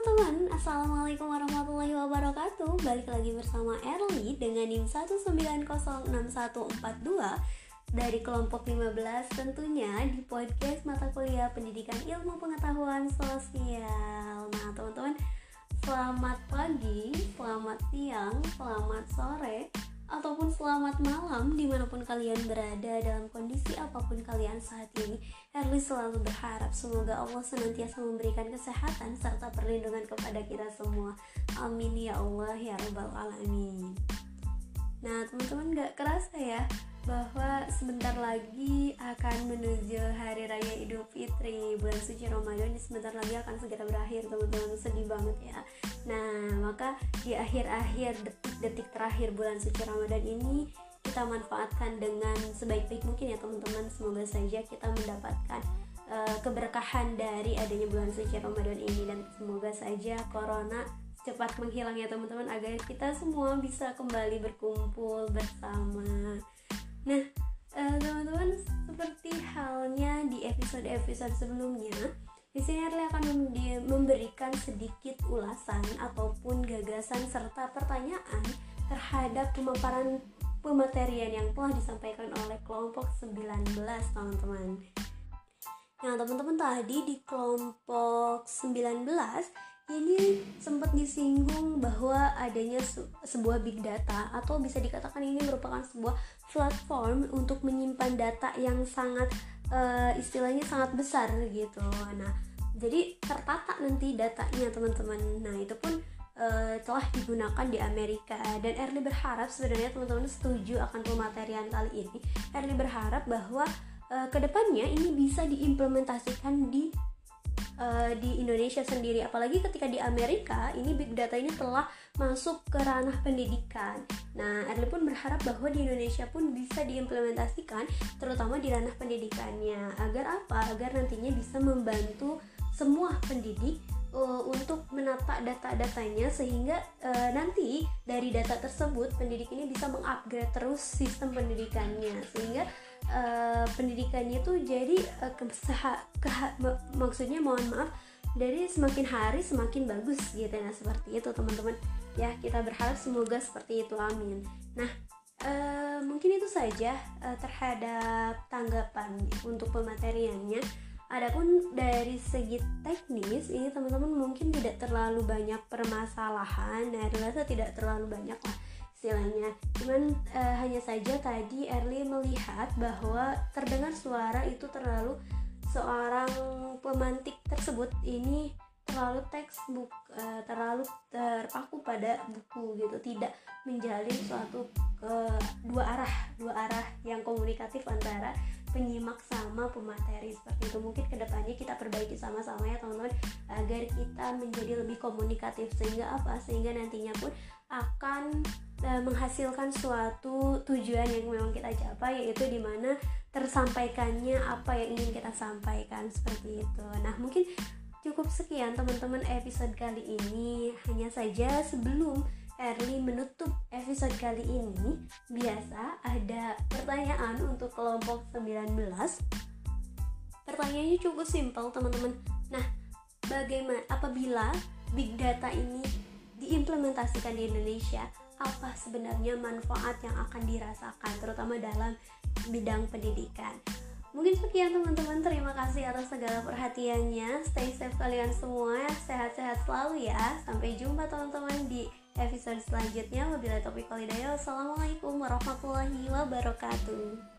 Assalamualaikum warahmatullahi wabarakatuh. Balik lagi bersama Erli dengan NIM 1906142 Dari kelompok 15 tentunya di podcast mata kuliah pendidikan ilmu pengetahuan sosial. Nah teman-teman selamat pagi, selamat siang, selamat sore ataupun selamat malam di mana pun kalian berada dalam kondisi apa pun kalian saat ini Erli selalu berharap semoga Allah senantiasa memberikan kesehatan serta perlindungan kepada kita semua. Amin ya Allah ya rabbal alamin. Nah teman-teman gak kerasa ya bahwa sebentar lagi akan menuju hari raya Idul Fitri bulan suci Ramadan sebentar lagi akan segera berakhir teman-teman. Sedih banget ya. Nah maka di akhir-akhir detik-detik terakhir bulan suci Ramadan ini kita manfaatkan dengan sebaik-baik mungkin ya teman-teman. Semoga saja kita mendapatkan uh, keberkahan dari adanya bulan suci Ramadan ini. Dan semoga saja corona cepat menghilang ya teman-teman agar kita semua bisa kembali berkumpul bersama Nah, uh, teman-teman seperti halnya di episode-episode sebelumnya, di sini Arli akan memberikan sedikit ulasan ataupun gagasan serta pertanyaan terhadap pemaparan pematerian yang telah disampaikan oleh kelompok 19, teman-teman. Nah, teman-teman tadi di kelompok 19 ini sempat disinggung bahwa adanya sebuah big data atau bisa dikatakan ini merupakan sebuah platform untuk menyimpan data yang sangat uh, istilahnya sangat besar gitu. Nah, jadi tertata nanti datanya teman-teman. Nah, itu pun uh, telah digunakan di Amerika dan Erli berharap sebenarnya teman-teman setuju akan pematerian kali ini. Erli berharap bahwa uh, ke depannya ini bisa diimplementasikan di uh, di Indonesia sendiri. Apalagi ketika di Amerika ini big data ini telah masuk ke ranah pendidikan. Nah Erli pun berharap bahwa di Indonesia pun bisa diimplementasikan terutama di ranah pendidikannya. Agar apa? Agar nantinya bisa membantu semua pendidik uh, untuk menata data-datanya sehingga uh, nanti dari data tersebut pendidik ini bisa mengupgrade terus sistem pendidikannya. Sehingga uh, pendidikannya tuh jadi uh, keseha, keha, maksudnya mohon maaf dari semakin hari semakin bagus gitu nah seperti itu teman-teman. Ya kita berharap semoga seperti itu. Amin. Nah uh, mungkin itu saja uh, terhadap tanggapan untuk pemateriannya Adapun dari segi teknis ini teman-teman mungkin tidak terlalu banyak permasalahan, nah rasa tidak terlalu banyak lah istilahnya. Cuman uh, hanya saja tadi Erli melihat bahwa terdengar suara itu terlalu seorang pemantik tersebut ini terlalu textbook uh, terlalu terpaku pada buku gitu tidak menjalin suatu uh, dua arah dua arah yang komunikatif antara penyimak sama pemateri seperti itu. Mungkin ke depannya kita perbaiki sama-sama ya teman-teman agar kita menjadi lebih komunikatif. Sehingga apa? Sehingga nantinya pun akan uh, menghasilkan suatu tujuan yang memang kita capai yaitu di mana tersampaikannya apa yang ingin kita sampaikan seperti itu. Nah mungkin cukup sekian teman-teman episode kali ini. Hanya saja sebelum Erli menutup episode kali ini biasa ada pertanyaan untuk kelompok 19 pertanyaannya cukup simpel teman-teman. Nah bagaimana apabila big data ini diimplementasikan di Indonesia apa sebenarnya manfaat yang akan dirasakan terutama dalam bidang pendidikan? Mungkin sekian teman-teman, terima kasih atas segala perhatiannya. Stay safe kalian semua, sehat-sehat selalu ya. Sampai jumpa teman-teman di episode selanjutnya. Wabillahi taufiq walhidayah. Wassalamualaikum warahmatullahi wabarakatuh.